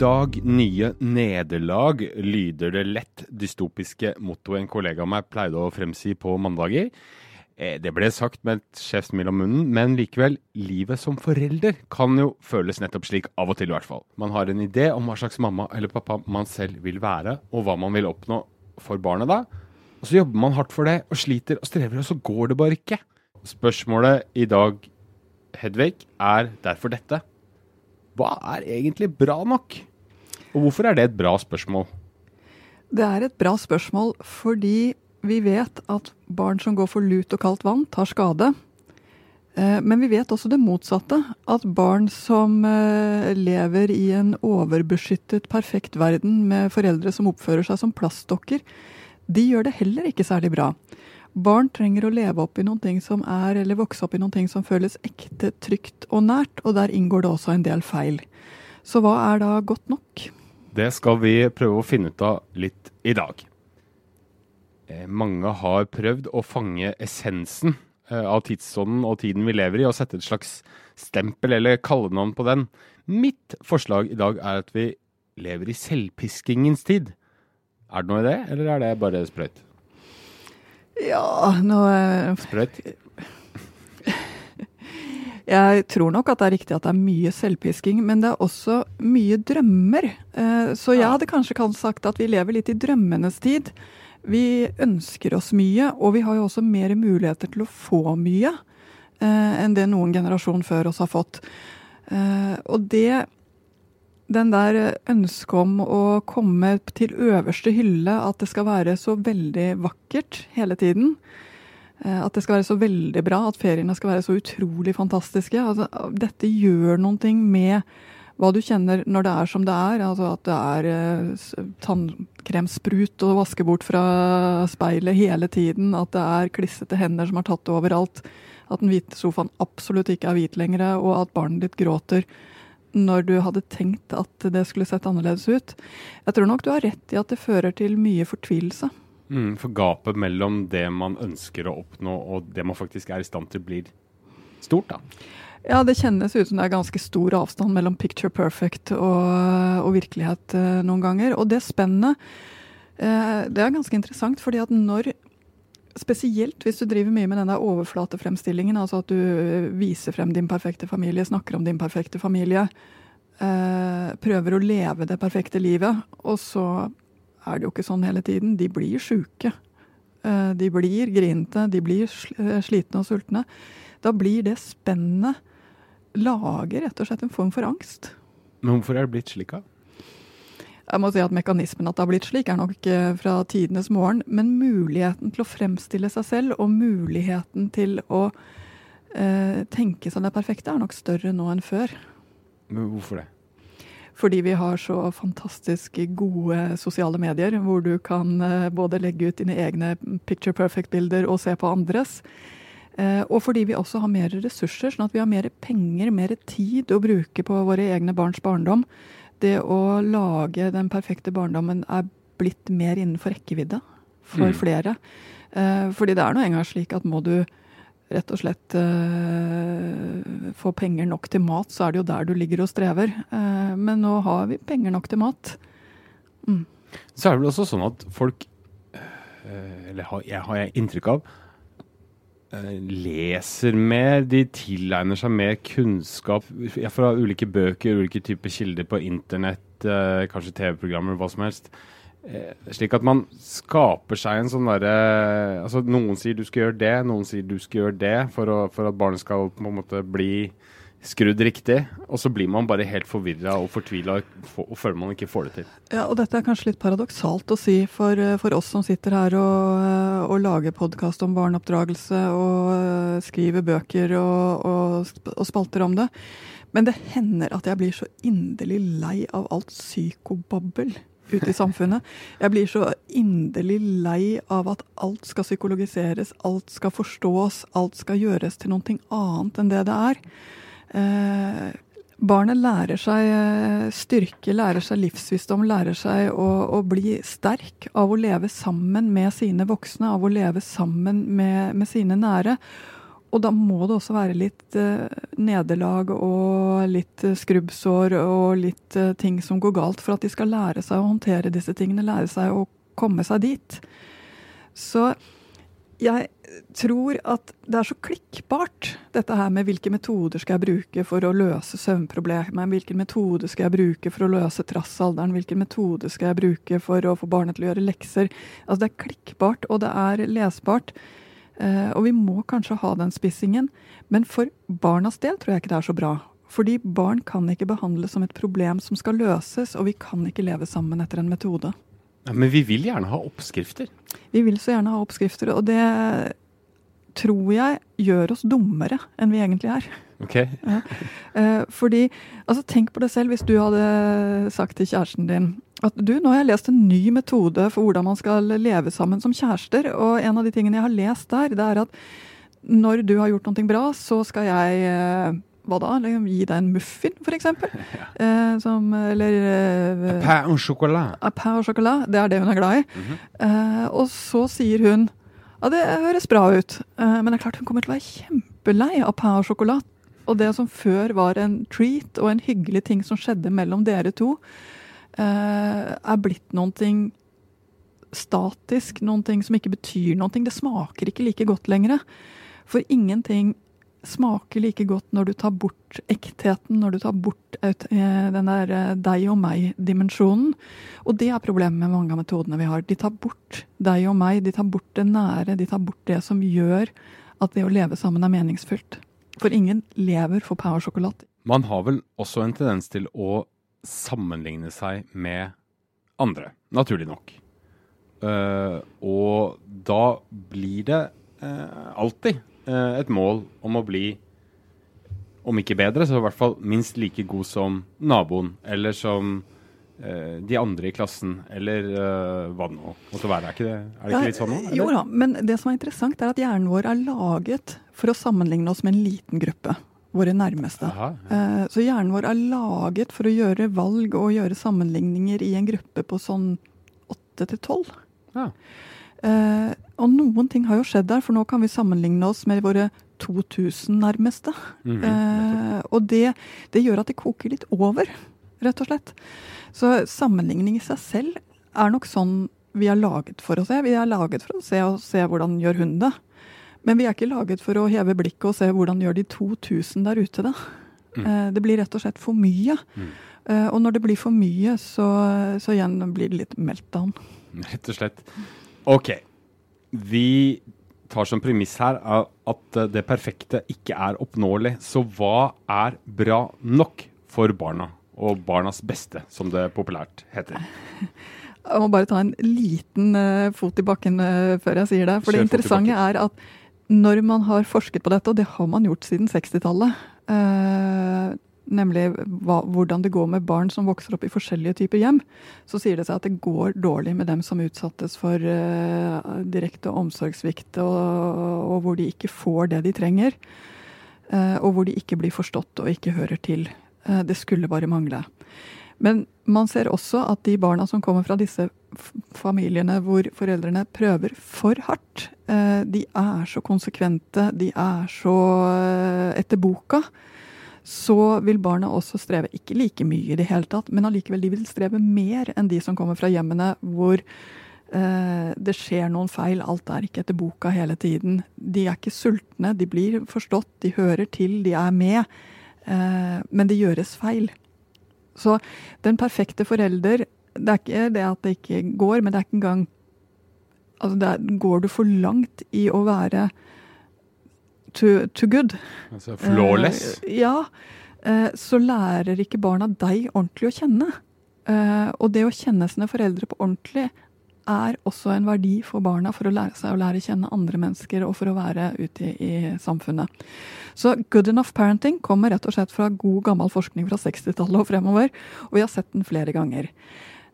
dag nye nederlag, lyder det lett dystopiske mottoet en kollega av meg pleide å fremsi på mandager. Eh, Det ble sagt med et skjevt smil om munnen, men likevel, livet som forelder kan jo føles nettopp slik av og til, i hvert fall. Man har en idé om hva slags mamma eller pappa man selv vil være, og hva man vil oppnå for barnet da. Og så jobber man hardt for det, og sliter og strever, og så går det bare ikke. Spørsmålet i dag, Hedvig, er derfor dette. Hva er egentlig bra nok? Og hvorfor er det et bra spørsmål? Det er et bra spørsmål fordi vi vet at barn som går for lut og kaldt vann, tar skade. Eh, Men vi vet også det motsatte. At barn som eh, lever i en overbeskyttet, perfekt verden med foreldre som oppfører seg som plastdokker, de gjør det heller ikke særlig bra. Barn trenger å leve opp i noen ting som er, eller vokse opp i noen ting som føles ekte, trygt og nært, og der inngår det også en del feil. Så hva er da godt nok? Det skal vi prøve å finne ut av litt i dag. Eh, Mange har prøvd å fange essensen eh, av tidsånden og tiden vi lever i, og sette et slags stempel eller kallenavn på den. Mitt forslag i dag er at vi lever i selvpiskingens tid. Er det noe i det, eller er det bare sprøyt? Ja, nå eh, Sprøyt? Jeg tror nok at det er riktig at det er mye selvpisking, men det er også mye drømmer. Eh, Så jeg hadde kanskje kan sagt at vi lever litt i drømmenes tid. Vi ønsker oss mye, og vi har jo også mer muligheter til å få mye eh, enn det noen generasjon før oss har fått. Eh, Og det den der ønsket om å komme til øverste hylle, at det skal være så veldig vakkert hele tiden. Eh, At det skal være så veldig bra, at feriene skal være så utrolig fantastiske. Altså, dette gjør noen ting med hva du kjenner når det er som det er. Altså at det er eh, tannkremsprut å vaske bort fra speilet hele tiden. At det er klissete hender som har tatt det overalt. At den hvite sofaen absolutt ikke er hvit lenger, og at barnet ditt gråter når du hadde tenkt at det skulle sett annerledes ut. Jeg tror nok du har rett i at det fører til mye fortvilelse. Mm, for gapet mellom det man ønsker å oppnå og det man faktisk er i stand til, blir stort, da. Ja, det kjennes ut som det er ganske stor avstand mellom picture perfect og, og virkelighet eh, noen ganger. Og det spennet, eh, det er ganske interessant, fordi at når Spesielt hvis du driver mye med den der overflatefremstillingen, altså at du viser frem din perfekte familie, snakker om din perfekte familie, eh, prøver å leve det perfekte livet, og så er det jo ikke sånn hele tiden. De blir sjuke. Eh, de blir grinete, de blir eh, slitne og sultne. Da blir det spennet lager rett og slett en form for angst. Men hvorfor er det blitt slik, da? Jeg må si at Mekanismen at det har blitt slik, er nok fra tidenes morgen. Men muligheten til å fremstille seg selv og muligheten til å eh, tenke seg det perfekte, er nok større nå enn før. Men hvorfor det? Fordi vi har så fantastisk gode sosiale medier, hvor du kan eh, både legge ut dine egne picture perfect-bilder og se på andres. Eh, og fordi vi også har mer ressurser, sånn at vi har mer penger, mer tid å bruke på våre egne barns barndom. Det å lage den perfekte barndommen er blitt mer innenfor rekkevidde for Mm. flere. Eh, fordi det er nå engang slik at må du rett og slett eh, få penger nok til mat, så er det jo der du ligger og strever. Eh, men nå har vi penger nok til mat. Så er det vel også sånn at folk eh, Eller har jeg, har jeg inntrykk av eh, leser mer, de tilegner seg mer kunnskap fra ulike bøker, ulike typer kilder på internett, eh, kanskje TV-programmer, hva som helst. Eh, slik at man skaper seg en sånn derre Altså, noen sier du skal gjøre det, noen sier du skal gjøre det, for, å, for at barnet skal på en måte bli skrudd riktig. Og så blir man bare helt forvirra og fortvila og, føler man ikke får det til. Ja, og dette er kanskje litt paradoksalt å si for, eh, for oss som sitter her og, eh, og lager podkast om barneoppdragelse og eh, skriver bøker og, og, og spalter om det. Men det hender at jeg blir så inderlig lei av alt psykobabbel ute i samfunnet. Jeg blir så inderlig lei av at alt skal psykologiseres, alt skal forstås, alt skal gjøres til noe annet enn det det er. Eh, barnet lærer seg eh, styrke, lærer seg livsvisdom, lærer seg å, å bli sterk av å leve sammen med sine voksne, av å leve sammen med, med sine nære. Og da må det også være litt eh, nederlag og litt eh, skrubbsår og litt eh, ting som går galt, for at de skal lære seg å håndtere disse tingene, lære seg å komme seg dit. Så jeg tror at det er så klikkbart, dette her med hvilke metoder skal jeg bruke for å løse søvnproblemet, hvilken metode skal jeg bruke for å løse trassalderen, hvilken metode skal jeg bruke for å få barnet til å gjøre lekser. Altså det er klikkbart, og det er lesbart. Eh, og vi må kanskje ha den spissingen, men for barnas del tror jeg ikke det er så bra. Fordi barn kan ikke behandles som et problem som skal løses, og vi kan ikke leve sammen etter en metode. Ja, men vi vil gjerne ha oppskrifter. Vi vil så gjerne ha oppskrifter, og det tror jeg gjør oss dummere enn vi egentlig er. Ok. Ja. Eh, fordi, altså Tenk på det selv hvis du hadde sagt til kjæresten din at du, nå har jeg lest en ny metode for hvordan man skal leve sammen som kjærester. Og en av de tingene jeg har lest der, det er at når du har gjort noe bra, så skal jeg eh, hva da? Gi deg en muffin, f.eks.? Ja. Eh, som Eller eh, Pain au chocolat. A Pain au chocolat. Det er det hun er glad i. Mm -hmm. eh, og så sier hun ja, det høres bra ut, eh, men det er klart hun kommer til å være kjempelei av pain au chocolat. Og det som før var en treat og en hyggelig ting som skjedde mellom dere to, er blitt noen ting statisk, noen ting som ikke betyr noen ting. Det smaker ikke like godt lenger. For ingenting smaker like godt når du tar bort ektheten, når du tar bort eh, den der eh, deg og meg-dimensjonen. Og det er problemet med mange av metodene vi har. De tar bort deg og meg, de tar bort det nære, de tar bort det som gjør at det å leve sammen er meningsfylt. For ingen lever for power sjokolade. Man har vel også en tendens til å sammenligne seg med andre, naturlig nok. Uh, og da blir det uh, alltid uh, et mål om å bli, om ikke bedre, så i hvert fall minst like god som naboen, eller som de andre i klassen, eller hva det nå måtte være. Er, ikke det, er det ikke litt sånn nå? Jo da, men det som er interessant, er at hjernen vår er laget for å sammenligne oss med en liten gruppe våre nærmeste. Aha, ja. Eh, så hjernen vår er laget for å gjøre valg og gjøre sammenligninger i en gruppe på sånn åtte til tolv. Eh, og noen ting har jo skjedd der, for nå kan vi sammenligne oss med våre 2000 nærmeste. Mm, eh, og det, det, gjør at det koker litt over, rett og slett. Så sammenligning i seg selv er nok sånn vi er laget for å se. Vi er laget for å se og se hvordan gjør hun det. Men vi er ikke laget for å heve blikket og se hvordan gjør de 2000 der ute det. Mm. Eh, det blir rett og slett for mye. Mm. Eh, og når det blir for mye, så, så, igjen blir det litt meltdown. Rett og slett. OK. Vi tar som premiss her at det perfekte ikke er oppnåelig. Så hva er bra nok for barna? Og barnas beste, som det populært heter. Jeg må bare ta en liten fot i bakken før jeg sier det. For Kjør det interessante er at når man har forsket på dette, og det har man gjort siden 60-tallet, eh, nemlig hva, hvordan det går med barn som vokser opp i forskjellige typer hjem, så sier det seg at det går dårlig med dem som utsattes for eh, direkte omsorgssvikt, og, og, hvor de ikke får det de trenger. Eh, og hvor de ikke blir forstått og ikke hører til. Eh, det skulle bare mangle. Men man ser også at de barna som kommer fra disse familiene hvor foreldrene prøver for hardt, eh, de er så konsekvente, de er så eh, etter boka, så vil barna også streve ikke like mye i det hele tatt, men allikevel de vil streve mer enn de som kommer fra hjemmene hvor eh, det skjer noen feil, alt er ikke etter boka hele tiden. De er ikke sultne, de blir forstått, de hører til, de er med, men det gjøres feil. Så den perfekte forelder Det er ikke det at det ikke går, men det er ikke engang Altså, der går du for langt i å være too, too good. Altså flawless? Uh, ja. Uh, så lærer ikke barna deg ordentlig å kjenne. Uh, og det å kjenne sine foreldre på ordentlig er også en verdi for barna for å lære seg å lære kjenne andre mennesker og for å være ute i, i samfunnet. Så good enough parenting kommer rett og slett fra god, gammel forskning fra 60-tallet og fremover, og vi har sett den flere ganger.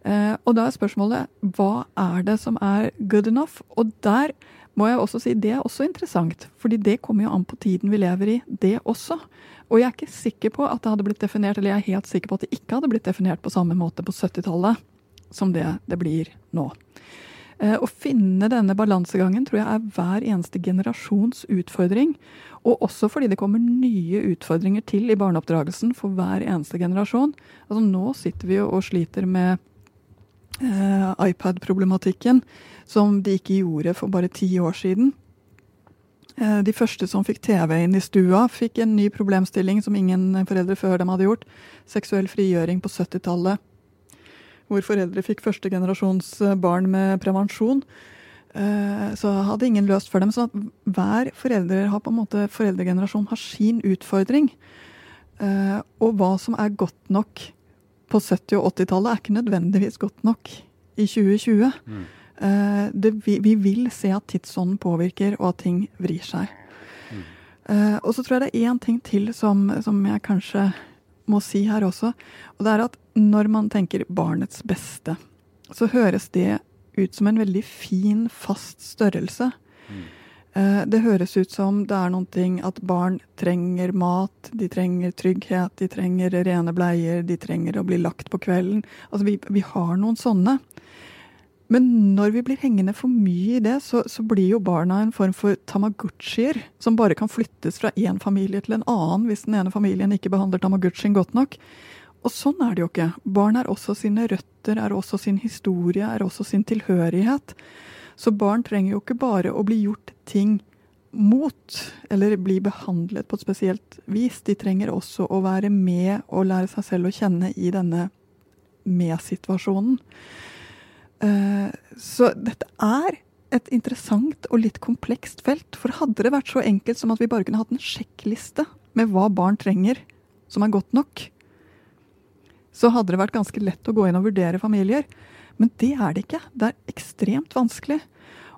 Eh, og da er spørsmålet hva er det som er good enough? Og der må jeg også si det er også interessant, fordi det kommer jo an på tiden vi lever i, det også. Og jeg er ikke sikker på at det hadde blitt definert, eller jeg er helt sikker på at det ikke hadde blitt definert på samme måte på 70-tallet som det det blir nå. Eh, å finne denne balansegangen tror jeg er hver eneste generasjons utfordring. Og også fordi det kommer nye utfordringer til i barneoppdragelsen for hver eneste generasjon. Altså Nå sitter vi jo og sliter med iPad-problematikken, som de ikke gjorde for bare ti år siden. Eh, de første som fikk TV inn i stua, fikk en ny problemstilling som ingen foreldre før dem hadde gjort. Seksuell frigjøring på 70-tallet. Hvor foreldre fikk førstegenerasjons eh, barn med prevensjon. Eh, så hadde ingen løst for dem. Så hver forelder har på en måte, foreldregenerasjon har sin utfordring. Og hva som er godt nok på 70- og 80-tallet, er ikke nødvendigvis godt nok i 2020. Mm. Uh, det, vi, vi, vil se at tidsånden påvirker, og at ting vrir seg. Mm. Uh, og så tror jeg det er én ting til som, som, jeg kanskje må si her også. Og det er at når man tenker barnets beste, så høres det ut som en veldig fin, fast størrelse. Uh, det høres ut som det er noen ting at barn trenger mat, de trenger trygghet, de trenger rene bleier, de trenger å bli lagt på kvelden. Altså vi, vi har noen sånne. Men når vi blir hengende for mye i det, så, så blir jo barna en form for tamagotchier, som bare kan flyttes fra én familie til en annen hvis den ene familien ikke behandler tamagotchien godt nok. Og sånn er det jo ikke. Barn er også sine røtter, er også sin historie, er også sin tilhørighet. Så barn trenger jo ikke bare å bli gjort ting mot, eller bli behandlet på et spesielt vis. De trenger også å være med og lære seg selv å kjenne i denne med-situasjonen. Eh, så dette er et interessant og litt komplekst felt. For hadde det vært så enkelt som at vi bare kunne hatt en sjekkliste med hva barn trenger, som er godt nok, så hadde det vært ganske lett å gå inn og vurdere familier. Men det er det ikke. Det er ekstremt vanskelig.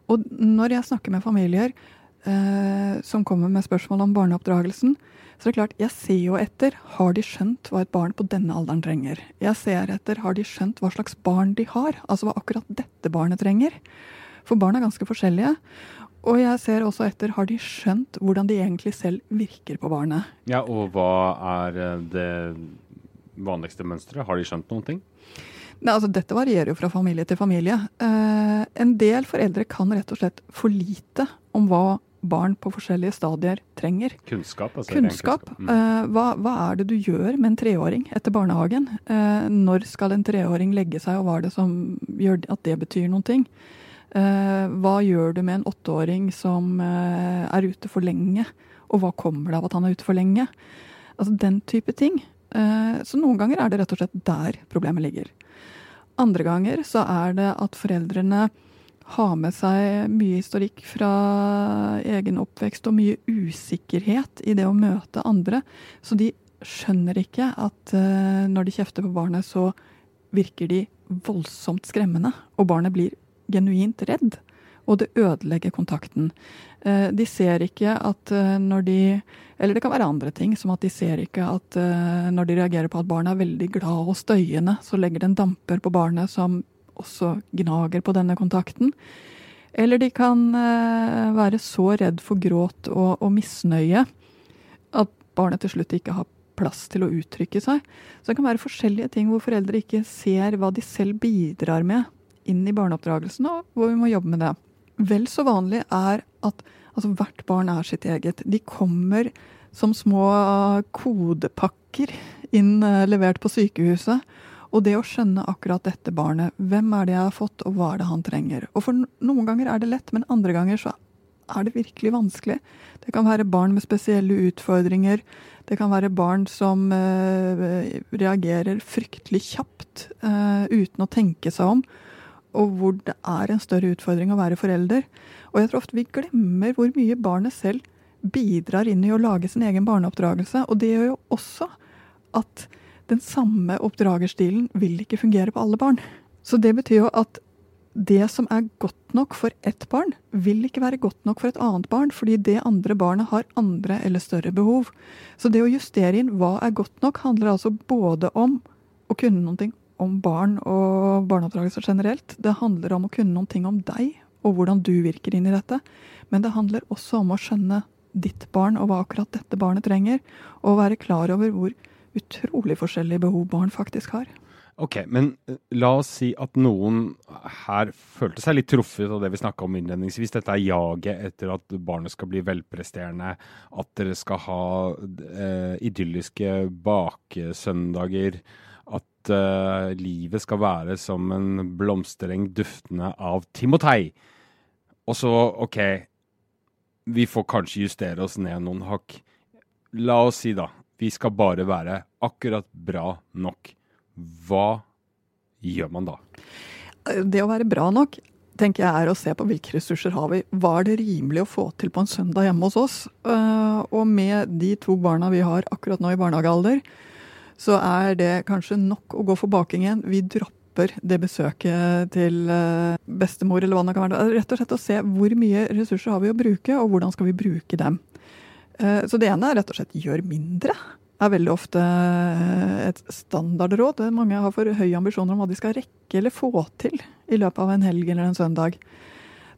Og når jeg snakker med familier eh, som kommer med spørsmål om barneoppdragelsen, så det er klart, jeg ser jo etter har de skjønt hva et barn på denne alderen trenger. Jeg ser etter har de skjønt hva slags barn de har, altså hva akkurat dette barnet trenger. For barn er ganske forskjellige. Og jeg ser også etter har de skjønt hvordan de egentlig selv virker på barnet. Ja, Og hva er eh, det vanligste mønsteret? Har de skjønt noen ting? Nei, altså Dette varierer jo fra familie til familie. Eh, en del foreldre kan rett og slett for lite om hva barn på forskjellige stadier trenger. Kunnskap. Altså kunnskap. Mm. Uh, hva, hva, er det du gjør med en treåring etter barnehagen? Eh, når skal en treåring legge seg, og hva er det som gjør at det betyr noen ting? Uh, hva gjør du med en åtteåring som er ute for lenge, og hva kommer det av at han er ute for lenge? Altså den type ting. Så noen ganger er det rett og slett der problemet ligger. Andre ganger så er det at foreldrene har med seg mye historikk fra egen oppvekst og mye usikkerhet i det å møte andre. Så de skjønner ikke at uh, når de kjefter på barnet, så virker de voldsomt skremmende. Og barnet blir genuint redd. Og det ødelegger kontakten. Uh, de ser ikke at uh, når de Eller det kan være andre ting, som at de ser ikke at når de reagerer på at barnet er veldig glad og støyende, så legger det en damper på barnet som også gnager på denne kontakten. Eller de kan eh, være så redd for gråt og, og misnøye at barnet til slutt ikke har plass til å uttrykke seg. Så det kan være forskjellige ting hvor foreldre ikke ser hva de selv bidrar med inn i barneoppdragelsen, og hvor vi må jobbe med det. Vel så vanlig er at altså, hvert barn er sitt eget. De kommer som små kodepakker inn eh, levert på sykehuset. Og det å skjønne akkurat dette barnet, hvem er det jeg har fått, og hva er det han trenger. Og for noen ganger er det lett, men andre ganger så er det virkelig vanskelig. Det kan være barn med spesielle utfordringer. Det kan være barn som uh, reagerer fryktelig kjapt uh, uten å tenke seg om. Og hvor det er en større utfordring å være forelder. Og jeg tror ofte vi glemmer hvor mye barnet selv bidrar inn i å lage sin egen barneoppdragelse. Og det gjør jo også at den samme oppdragerstilen vil ikke fungere på alle barn. Så det betyr jo at det som er godt nok for ett barn, vil ikke være godt nok for et annet barn, fordi det andre barnet har andre eller større behov. Så det å justere inn hva er godt nok, handler altså både om å kunne noe om barn og barneoppdragelse generelt. Det handler om å kunne noen ting om deg og hvordan du virker inn i dette. Men det handler også om å skjønne ditt barn og hva akkurat dette barnet trenger, og være klar over hvor utrolig forskjellige behov barn faktisk har. Ok, men eh, la oss si at noen her følte seg litt truffet av det vi snakka om innledningsvis. Dette er jaget etter at barnet skal bli velpresterende, at dere skal ha eh, idylliske bakesøndager, at uh, livet skal være som en blomstereng duftende av timotei. Og så, OK, vi får kanskje justere oss ned noen hakk. La oss si, da, vi skal bare være akkurat bra nok hva gjør man da? Det å være bra nok tenker jeg er å se på hvilke ressurser har vi. Hva er det rimelig å få til på en søndag hjemme hos oss? Eh, og med de to barna vi har akkurat nå i barnehagealder, så er det kanskje nok å gå for bakingen. Vi dropper det besøket til eh, bestemor eller hva det kan være. Rett og slett å se hvor mye ressurser har vi å bruke, og hvordan skal vi bruke dem. Eh, så det ene er rett og slett gjør mindre Det er veldig ofte eh, et standardråd. Mange har for høye ambisjoner om hva de skal rekke eller få til i løpet av en helg eller en søndag.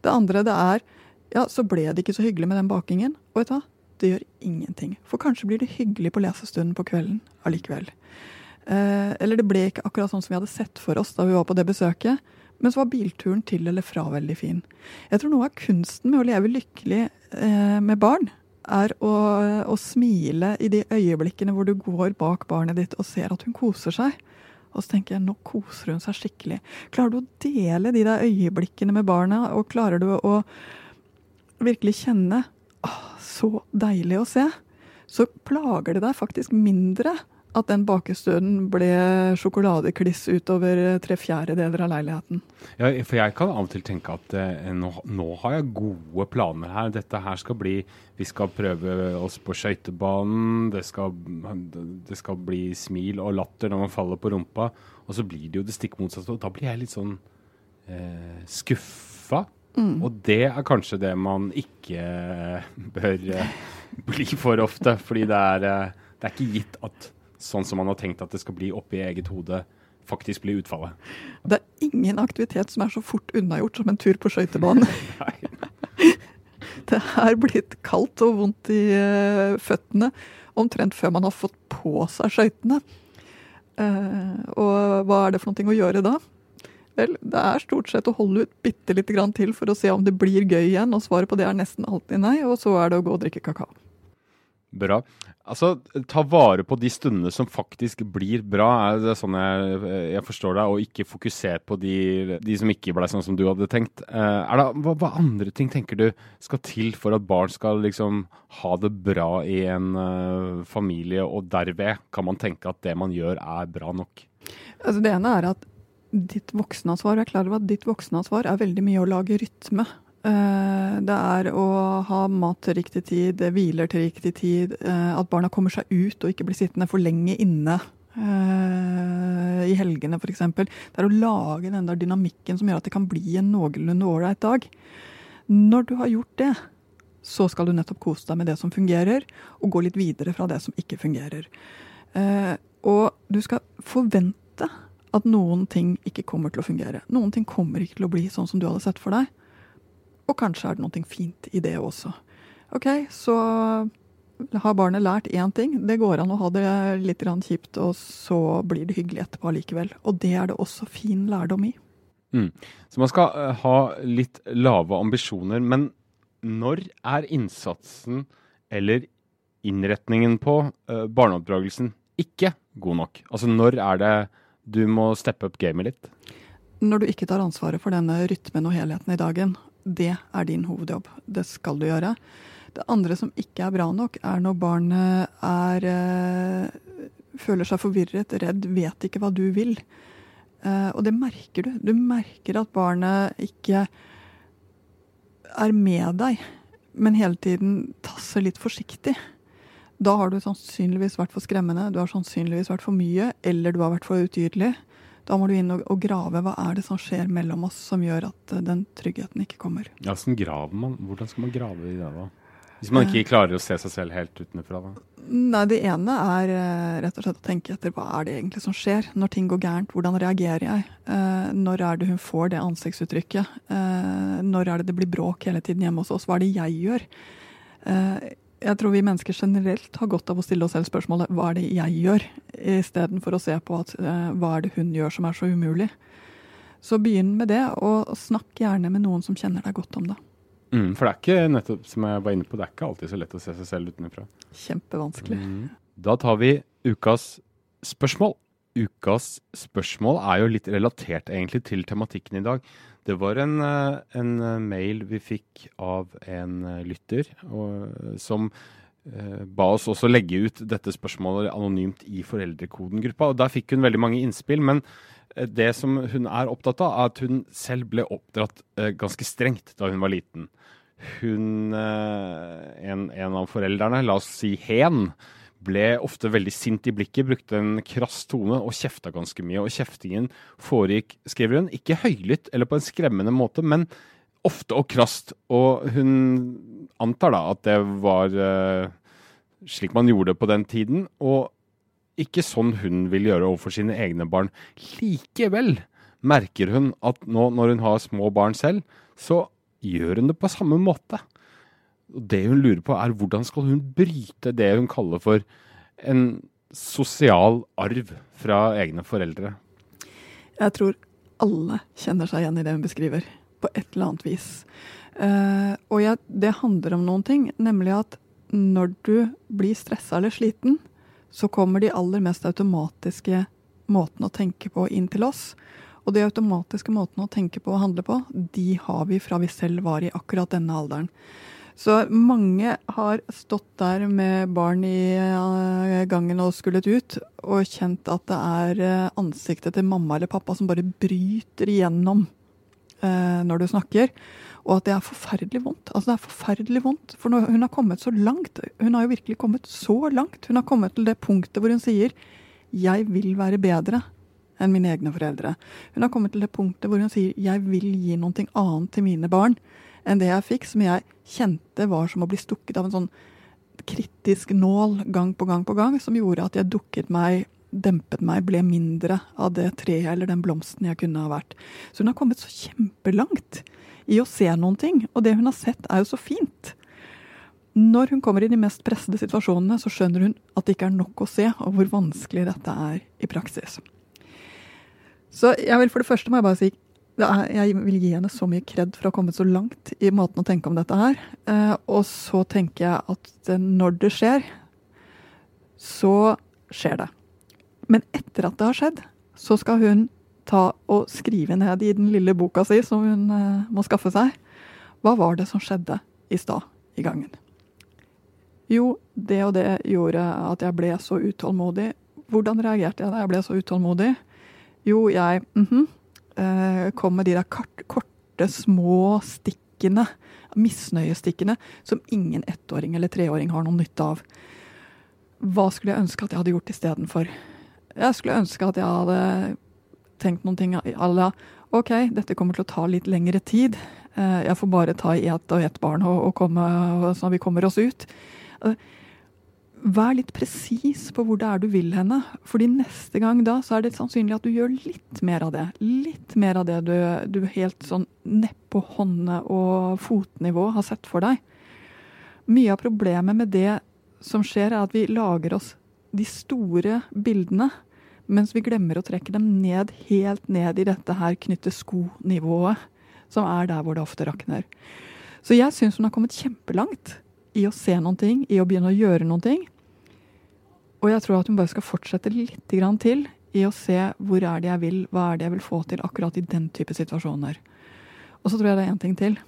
Det andre det er ja, så ble det ikke så hyggelig med den bakingen. Og vet du hva? Det gjør ingenting. For kanskje blir det hyggelig på lesestunden på kvelden allikevel. Eh, eller det ble ikke akkurat sånn som vi hadde sett for oss da vi var på det besøket. Men så var bilturen til eller fra veldig fin. Jeg tror noe av kunsten med å leve lykkelig eh, med barn, er å, å, smile i de øyeblikkene hvor du går bak barnet ditt og ser at hun koser seg. Og så tenker jeg nå koser hun seg skikkelig. Klarer du å dele de der øyeblikkene med barna, og klarer du å virkelig kjenne så deilig å se, så plager det deg faktisk mindre at den bakestøden ble sjokoladekliss utover tre fjerdedeler av leiligheten. Ja, for jeg kan av og til tenke at eh, nå, nå, har jeg gode planer her. Dette her skal bli Vi skal prøve oss på skøytebanen. Det, det, skal bli smil og latter når man faller på rumpa. Og så blir det jo det stikk motsatte. Og da blir jeg litt sånn eh, skuffa. Mm. Og det er kanskje det man ikke bør eh, bli for ofte. Fordi det er, eh, det er ikke gitt at sånn som man har tenkt at det skal bli oppi eget hode, faktisk blir utfallet. Det er ingen aktivitet som er så fort unnagjort som en tur på skøytebanen. det er blitt kaldt og vondt i føttene omtrent før man har fått på seg skøytene. Og hva er det for noe å gjøre da? Vel, det er stort sett å holde ut bitte lite grann til for å se om det blir gøy igjen, og svaret på det er nesten alltid nei, og så er det å gå og drikke kakao. Bra. Altså, ta vare på de stundene som faktisk blir bra, er det sånn jeg, jeg forstår deg, og ikke fokuser på de, de, som ikke ble sånn som du hadde tenkt. Eh, det, hva, hva, andre ting tenker du skal til for at barn skal liksom ha det bra i en uh, familie, og derved kan man tenke at det man gjør er bra nok? Altså, det ene er at ditt voksenansvar, jeg er klar over at ditt voksenansvar er veldig mye å lage rytme. Eh, det er å ha mat til riktig tid, hviler til riktig tid, eh, at barna kommer seg ut og ikke blir sittende for lenge inne. Uh, I helgene, f.eks. Det er å lage den der dynamikken som gjør at det kan bli en noenlunde ålreit dag. Når du har gjort det, så skal du nettopp kose deg med det som fungerer, og gå litt videre fra det som ikke fungerer. Og du skal forvente at noen ting ikke kommer til å fungere. Noen ting kommer ikke til å bli sånn som du hadde sett for deg. Og kanskje er det noe fint i det også. OK, så har barnet lært én ting. Det går an å ha det litt kjipt, og så blir det hyggelig etterpå allikevel. Og det er det også fin lærdom i. Mm. Så man skal uh, ha litt lave ambisjoner. Men når er innsatsen eller innretningen på uh, barneoppdragelsen ikke god nok? Altså når er det du må steppe opp gamet litt? Når du ikke tar ansvaret for denne rytmen og helheten i dagen, det er din hovedjobb. Det skal du gjøre. Det andre som ikke er bra nok, er når barnet er øh, føler seg forvirret, redd, vet ikke hva du vil. Uh, og det merker du. Du merker at barnet ikke er med deg, men hele tiden tasser litt forsiktig. Da har du sannsynligvis vært for skremmende, du har sannsynligvis vært for mye, eller du har vært for utydelig. Da må du inn og, og, grave. Hva er det som skjer mellom oss som gjør at uh, den tryggheten ikke kommer? Ja, graver man? Hvordan skal man grave i det, da? Hvis man ikke klarer å se seg selv helt utenfra? Da? Nei, Det ene er uh, rett og slett å tenke etter hva er det egentlig som skjer når ting går gærent. Hvordan reagerer jeg? Uh, når er det hun får det ansiktsuttrykket? når er det det blir bråk hele tiden hjemme hos oss? Hva er det jeg gjør? Jeg tror vi mennesker generelt har godt av å stille oss selv spørsmålet hva er det jeg gjør, istedenfor å se på at, uh, hva er det hun gjør som er så umulig. Så begynn med det, og snakk gjerne med noen som kjenner deg godt om det. Mm, for det er ikke nettopp, som jeg var inne på, det er ikke alltid så lett å se seg selv utenfra. Kjempevanskelig. Mm. Da tar vi ukas spørsmål. Ukas spørsmål er jo litt relatert egentlig til tematikken i dag. Det var en, eh, en eh, mail vi fikk av en eh, lytter og, som ba oss også legge ut dette spørsmålet anonymt i foreldrekodengruppa. og Der fikk hun veldig mange innspill. men det som hun er opptatt av, er at hun selv ble oppdratt ganske strengt da hun var liten hun en, en, av foreldrene, la oss si Hen, ble ofte veldig sint i blikket, brukte en krass tone og kjefta ganske mye. Og kjeftingen foregikk, skriver hun, ikke høylytt eller på en skremmende måte, men ofte og krast. Og hun antar da at det var uh, slik man gjorde på den tiden, og ikke sånn hun vil gjøre overfor sine egne barn. Likevel merker hun at nå når hun har små barn selv, så gjør hun det på samme måte. Og Det hun lurer på, er hvordan skal hun bryte det hun kaller for en sosial arv fra egne foreldre? Jeg tror alle kjenner seg igjen i det hun beskriver, på et eller annet vis. Uh, og jeg, det handler om noen ting, nemlig at når du blir stressa eller sliten, så kommer de aller mest automatiske måtene å tenke på inn til oss. Og de automatiske måtene å tenke på og handle på, de har vi fra vi selv var i akkurat denne alderen. Så mange har stått der med barn i eh, gangen og skullet ut, og kjent at det er eh, ansiktet til mamma eller pappa som bare bryter igjennom eh, når du snakker. Og at det er forferdelig vondt. Altså det er forferdelig vondt, For når hun har kommet så langt. Hun har jo virkelig kommet så langt. Hun har kommet til det punktet hvor hun sier 'jeg vil være bedre' enn mine egne foreldre. Hun har kommet til det punktet hvor hun sier 'jeg vil gi noe annet til mine barn' enn det jeg fikk, som jeg kjente var som å bli stukket av en sånn kritisk nål gang på gang på gang, som gjorde at jeg dukket meg, dempet meg, ble mindre av det treet eller den blomsten jeg kunne ha vært. Så hun har kommet så kjempelangt i å se noen ting, og det hun har sett, er jo så fint. Når hun kommer i de mest pressede situasjonene, så skjønner hun at det ikke er nok å se, og hvor vanskelig dette er i praksis. Så jeg vil for det første må jeg bare si er, jeg vil gi henne så mye kred for å ha kommet så langt i måten å tenke om dette her. Eh, og så tenker jeg at når det skjer, så skjer det. Men etter at det har skjedd, så skal hun ta og skrive ned i den lille boka si som hun eh, må skaffe seg. Hva var det som skjedde i stad i gangen? Jo, det og det gjorde at jeg ble så utålmodig. Hvordan reagerte jeg da jeg ble så utålmodig? Jo, jeg mm -hmm, kom med de der korte, små stikkene, misnøyestikkene, som ingen ettåring eller treåring har noen nytte av. Hva skulle jeg ønske at jeg hadde gjort istedenfor? Jeg skulle ønske at jeg hadde tenkt noen ting à la OK, dette kommer til å ta litt lengre tid. Eh, jeg får bare ta i ett og ett barn og, komme, sånn at vi kommer oss ut. Vær litt presis på hvor det er du vil henne. fordi neste gang da, så er det sannsynlig at du gjør litt mer av det. Litt mer av det du, du helt sånn nedpå hånde- og fotnivå har sett for deg. Mye av problemet med det som skjer, er at vi lager oss de store bildene, mens vi glemmer å trekke dem ned, helt ned i dette her knytte sko-nivået, som er der hvor det ofte rakner. Så jeg syns hun har kommet kjempelangt i å se noen ting, i å begynne å gjøre noen ting. Og jeg tror at hun bare skal fortsette litt til i å se hvor er det jeg vil, hva er det jeg vil få til akkurat i den type situasjoner. Og så tror jeg det er én ting til.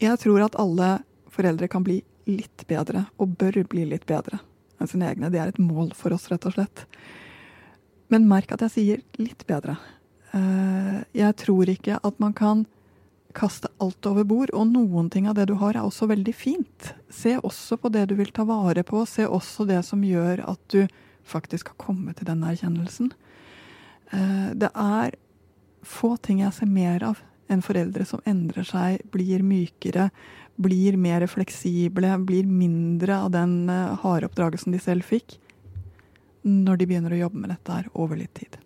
Jeg tror at alle foreldre kan bli litt bedre, og bør bli litt bedre enn sine egne. Det er et mål for oss, rett og slett. Men merk at jeg sier litt bedre. Eh, jeg tror ikke at man kan kaste alt over bord. Og noen ting av det du har, er også veldig fint. Se også på det du vil ta vare på. Se også det som gjør at du faktisk har kommet til den erkjennelsen. Eh, det er få ting jeg ser mer av enn foreldre som endrer seg, blir mykere, blir mer fleksible, blir mindre av den eh, harde oppdragelsen de selv fikk, når de begynner å jobbe med dette her over litt tid.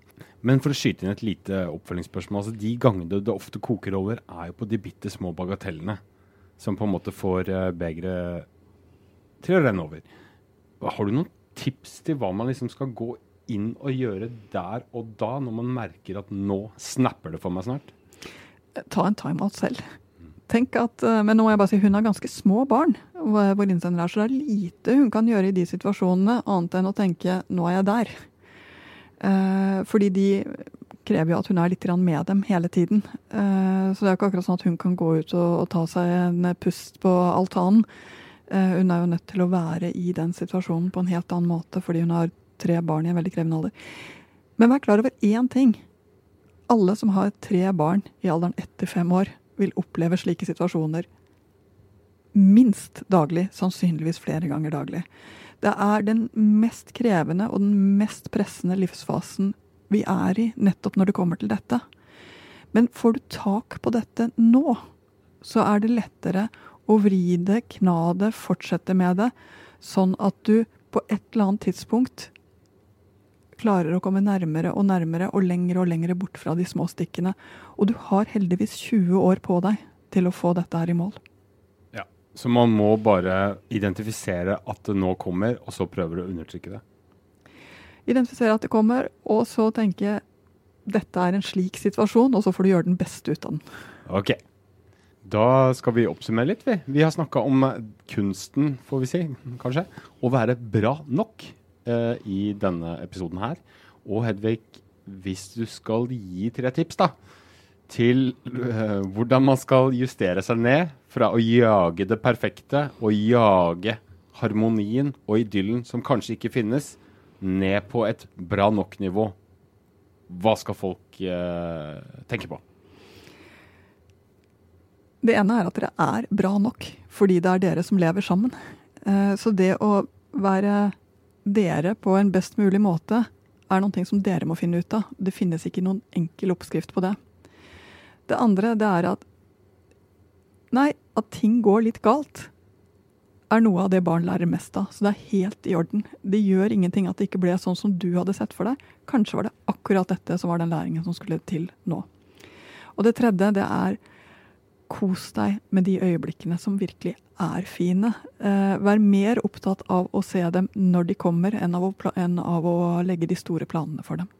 Men for å skyte inn et lite oppfølgingsspørsmål. altså De gangene det ofte koker over, er jo på de bitte små bagatellene. som på en måte får eh, begeret til å renne over. Har du noen tips til hva man liksom skal gå inn og gjøre der og da, når man merker at nå snapper det for meg snart? Ta en timeout selv. Tenk at, eh, men nå må jeg bare si Hun har ganske små barn, hvor innsender er, så det er lite hun kan gjøre i de situasjonene, annet enn å tenke 'nå er jeg der'. Eh, fordi de krever jo at hun er litt med dem hele tiden. Eh, så det er ikke akkurat sånn at hun kan gå ut og, ta seg en pust på altanen. Eh, hun er jo nødt til å være i den situasjonen på en helt annen måte fordi hun har tre barn i en veldig krevende alder. Men vær klar over én ting. Alle som har tre barn i alderen ett til fem år, vil oppleve slike situasjoner minst daglig, sannsynligvis flere ganger daglig. Det er den mest krevende og den mest pressende livsfasen vi er i nettopp når det kommer til dette. Men får du tak på dette nå, så er det lettere å vri det, kna det, fortsette med det, sånn at du på et eller annet tidspunkt klarer å komme nærmere og nærmere og lengre og lengre bort fra de små stikkene. Og du har heldigvis 20 år på deg til å få dette her i mål. Så man må bare identifisere at det nå kommer, og så prøver du å undertrykke det? Identifisere at det kommer, og så tenke dette er en slik situasjon, og så får du gjøre den beste ut av den. Ok. Da skal vi oppsummere litt, vi. Vi har snakka om kunsten, får vi si, kanskje, å være bra nok eh, i denne episoden her. Og Hedvig, hvis du skal gi tre tips da, til uh, hvordan man skal justere seg ned fra å jage det perfekte og jage harmonien og idyllen som kanskje ikke finnes, ned på et bra nok-nivå, hva skal folk eh, tenke på? Det ene er at dere er bra nok fordi det er dere som lever sammen. Så det å være dere på en best mulig måte er noe som dere må finne ut av. Det finnes ikke noen enkel oppskrift på det. Det andre det er at Nei, at ting går litt galt, er noe av det barn lærer mest av. Så det er helt i orden. Det gjør ingenting at det ikke ble sånn som du hadde sett for deg. Kanskje var det akkurat dette som var den læringen som skulle til nå. Og det tredje, det er kos deg med de øyeblikkene som virkelig er fine. Eh, vær mer opptatt av å se dem når de kommer, enn av, å, enn av å legge de store planene for dem.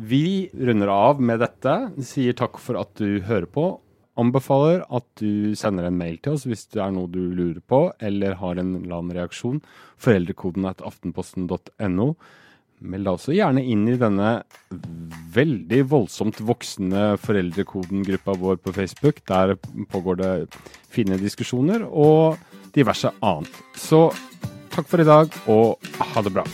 Vi runder av med dette. Sier takk for at du hører på. Anbefaler at du sender en mail til oss hvis det er noe du lurer på, eller har en eller annen reaksjon. Foreldrekoden er aftenposten.no. Meld deg også gjerne inn i denne veldig voldsomt voksende foreldrekoden-gruppa vår på Facebook. Der pågår det fine diskusjoner og diverse annet. Så takk for i dag, og ha det bra.